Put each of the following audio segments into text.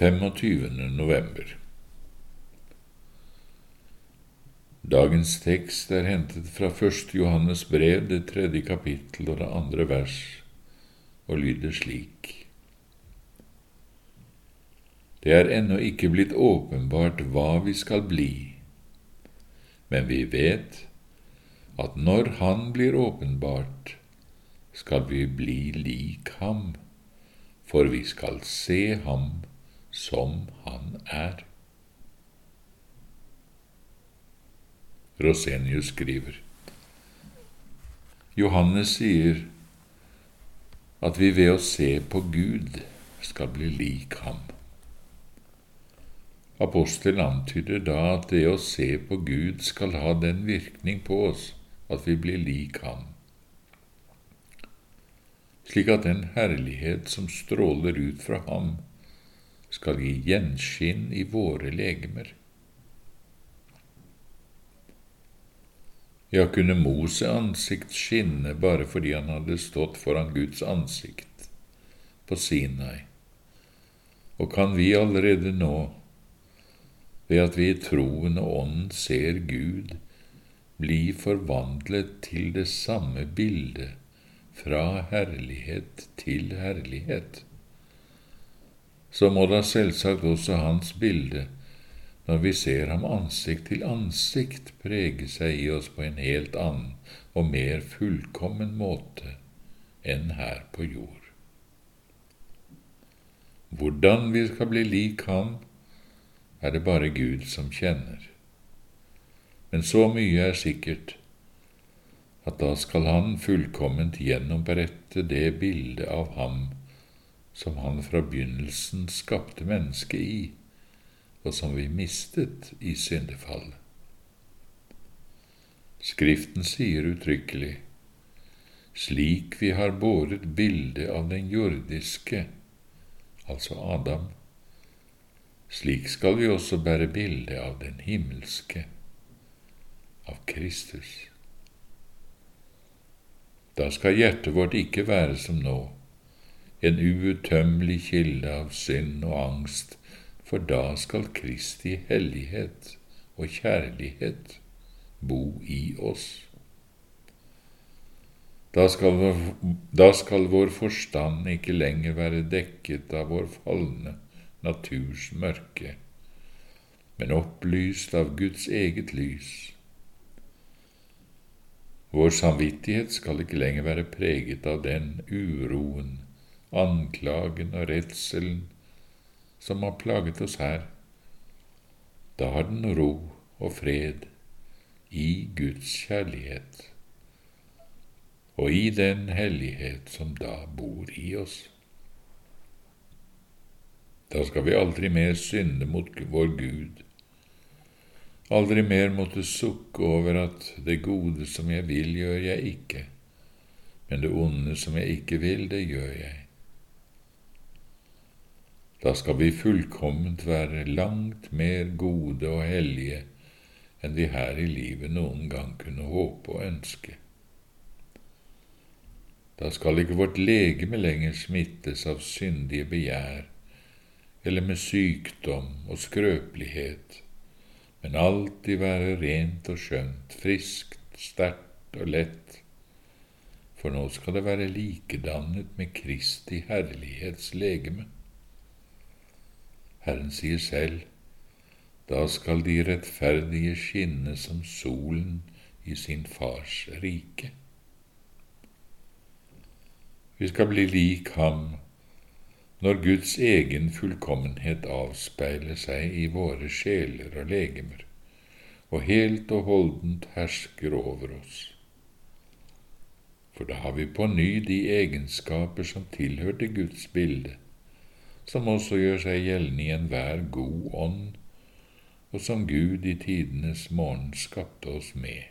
25. november. Dagens tekst er hentet fra første Johannes brev, det tredje kapittel og det andre vers, og lyder slik. Det er ennå ikke blitt åpenbart hva vi skal bli, men vi vet at når Han blir åpenbart, skal vi bli lik ham, for vi skal se ham som han er. Rosenius skriver. Johannes sier at vi ved å se på Gud skal bli lik ham. Apostelen antyder da at det å se på Gud skal ha den virkning på oss at vi blir lik ham, slik at den herlighet som stråler ut fra ham, skal gi gjenskinn i våre legemer. Ja, kunne Mose ansikt skinne bare fordi han hadde stått foran Guds ansikt på Sinai? Og kan vi allerede nå, ved at vi i troen og ånden ser Gud, bli forvandlet til det samme bildet, fra herlighet til herlighet? Så må da selvsagt også hans bilde når vi ser ham ansikt til ansikt prege seg i oss på en helt annen og mer fullkommen måte enn her på jord. Hvordan vi skal bli lik ham, er det bare Gud som kjenner. Men så mye er sikkert at da skal Han fullkomment gjennomberette det bildet av ham som Han fra begynnelsen skapte mennesket i og som vi mistet i syndefallet. Skriften sier uttrykkelig slik vi har båret bildet av den jordiske, altså Adam, slik skal vi også bære bildet av den himmelske, av Kristus. Da skal hjertet vårt ikke være som nå, en uuttømmelig kilde av synd og angst for da skal Kristi hellighet og kjærlighet bo i oss. Da skal, vår, da skal vår forstand ikke lenger være dekket av vår falne naturs mørke, men opplyst av Guds eget lys. Vår samvittighet skal ikke lenger være preget av den uroen, anklagen og redselen som har plaget oss her, da har den ro og fred i Guds kjærlighet og i den hellighet som da bor i oss. Da skal vi aldri mer synde mot vår Gud, aldri mer måtte sukke over at det gode som jeg vil, gjør jeg ikke, men det onde som jeg ikke vil, det gjør jeg. Da skal vi fullkomment være langt mer gode og hellige enn vi her i livet noen gang kunne håpe og ønske. Da skal ikke vårt legeme lenger smittes av syndige begjær eller med sykdom og skrøpelighet, men alltid være rent og skjønt, friskt, sterkt og lett, for nå skal det være likedannet med Kristi herlighets legeme. Herren sier selv, da skal de rettferdige skinne som solen i sin fars rike. Vi skal bli lik ham når Guds egen fullkommenhet avspeiler seg i våre sjeler og legemer, og helt og holdent hersker over oss. For da har vi på ny de egenskaper som tilhørte Guds bilde, som også gjør seg gjeldende i enhver god ånd, og som Gud i tidenes morgen skapte oss med.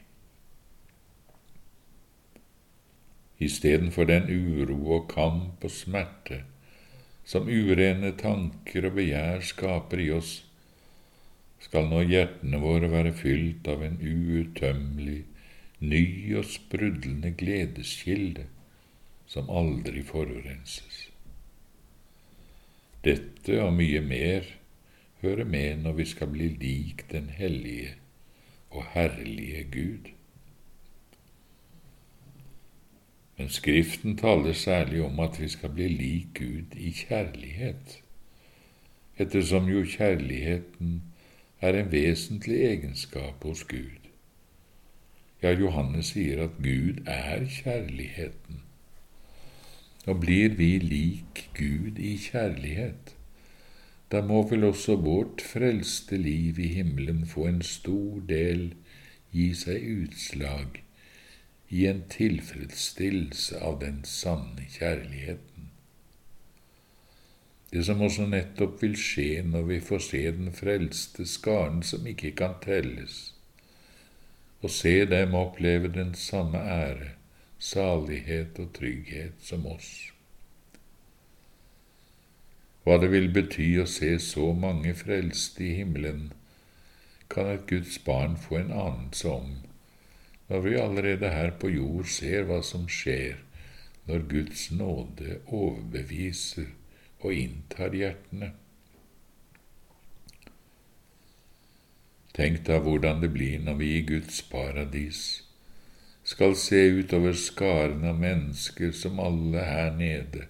Istedenfor den uro og kamp og smerte som urene tanker og begjær skaper i oss, skal nå hjertene våre være fylt av en uuttømmelig, ny og sprudlende gledeskilde som aldri forurenses. Dette og mye mer hører med når vi skal bli lik den hellige og herlige Gud. Men Skriften taler særlig om at vi skal bli lik Gud i kjærlighet, ettersom jo kjærligheten er en vesentlig egenskap hos Gud. Ja, Johannes sier at Gud er kjærligheten. Og blir vi lik Gud i kjærlighet, da må vel også vårt frelste liv i himmelen få en stor del gi seg utslag i en tilfredsstillelse av den sanne kjærligheten. Det som også nettopp vil skje når vi får se den frelste skaren som ikke kan telles, og se dem oppleve den samme ære, salighet og trygghet som oss. Hva det vil bety å se så mange frelste i himmelen, kan et Guds barn få en anelse om når vi allerede her på jord ser hva som skjer når Guds nåde overbeviser og inntar hjertene. Tenk da hvordan det blir når vi i Guds paradis skal se utover skaren av mennesker som alle her nede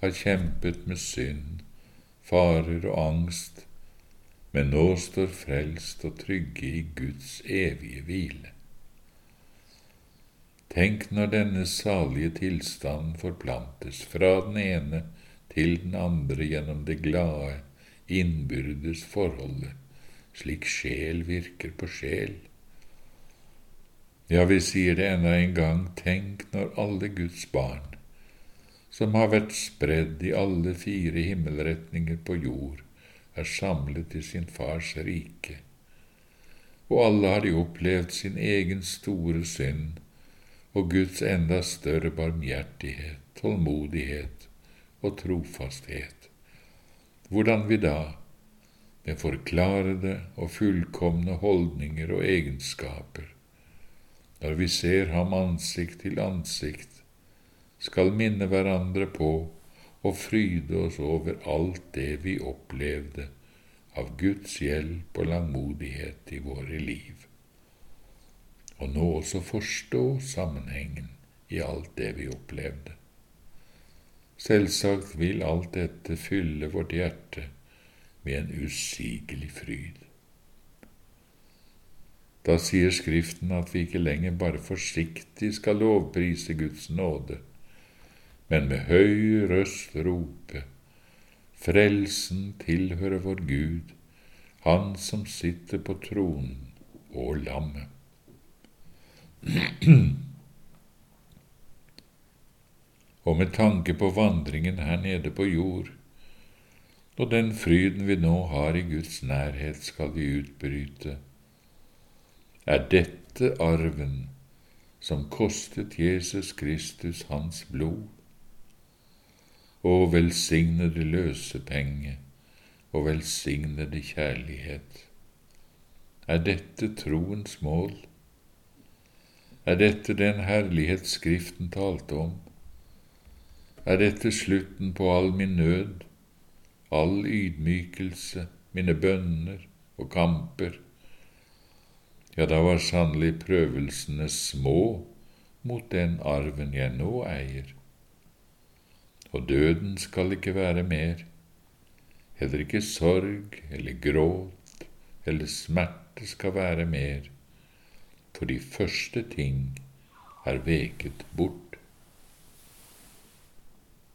har kjempet med synd, farer og angst, men nå står frelst og trygge i Guds evige hvile. Tenk når denne salige tilstanden forplantes fra den ene til den andre gjennom det glade, innbyrdes forholdet slik sjel virker på sjel. Ja, vi sier det enda en gang, tenk når alle Guds barn, som har vært spredd i alle fire himmelretninger på jord, er samlet i sin fars rike, og alle har de opplevd sin egen store synd og Guds enda større barmhjertighet, tålmodighet og trofasthet. Hvordan vi da, med forklarede og fullkomne holdninger og egenskaper, når vi ser ham ansikt til ansikt, skal minne hverandre på og fryde oss over alt det vi opplevde av Guds hjelp og langmodighet i våre liv, og nå også forstå sammenhengen i alt det vi opplevde. Selvsagt vil alt dette fylle vårt hjerte med en usigelig fryd. Da sier Skriften at vi ikke lenger bare forsiktig skal lovprise Guds nåde, men med høy røst rope, Frelsen tilhører vår Gud, Han som sitter på tronen og lammet. og med tanke på vandringen her nede på jord, og den fryden vi nå har i Guds nærhet, skal vi utbryte. Er dette arven som kostet Jesus Kristus hans blod? Å, velsignede løsepenge og velsignede kjærlighet. Er dette troens mål? Er dette den herlighet Skriften talte om? Er dette slutten på all min nød? all ydmykelse, mine bønner og kamper. Ja, da var sannelig prøvelsene små mot den arven jeg nå eier. Og døden skal ikke være mer, heller ikke sorg eller gråt eller smerte skal være mer, for de første ting er veket bort.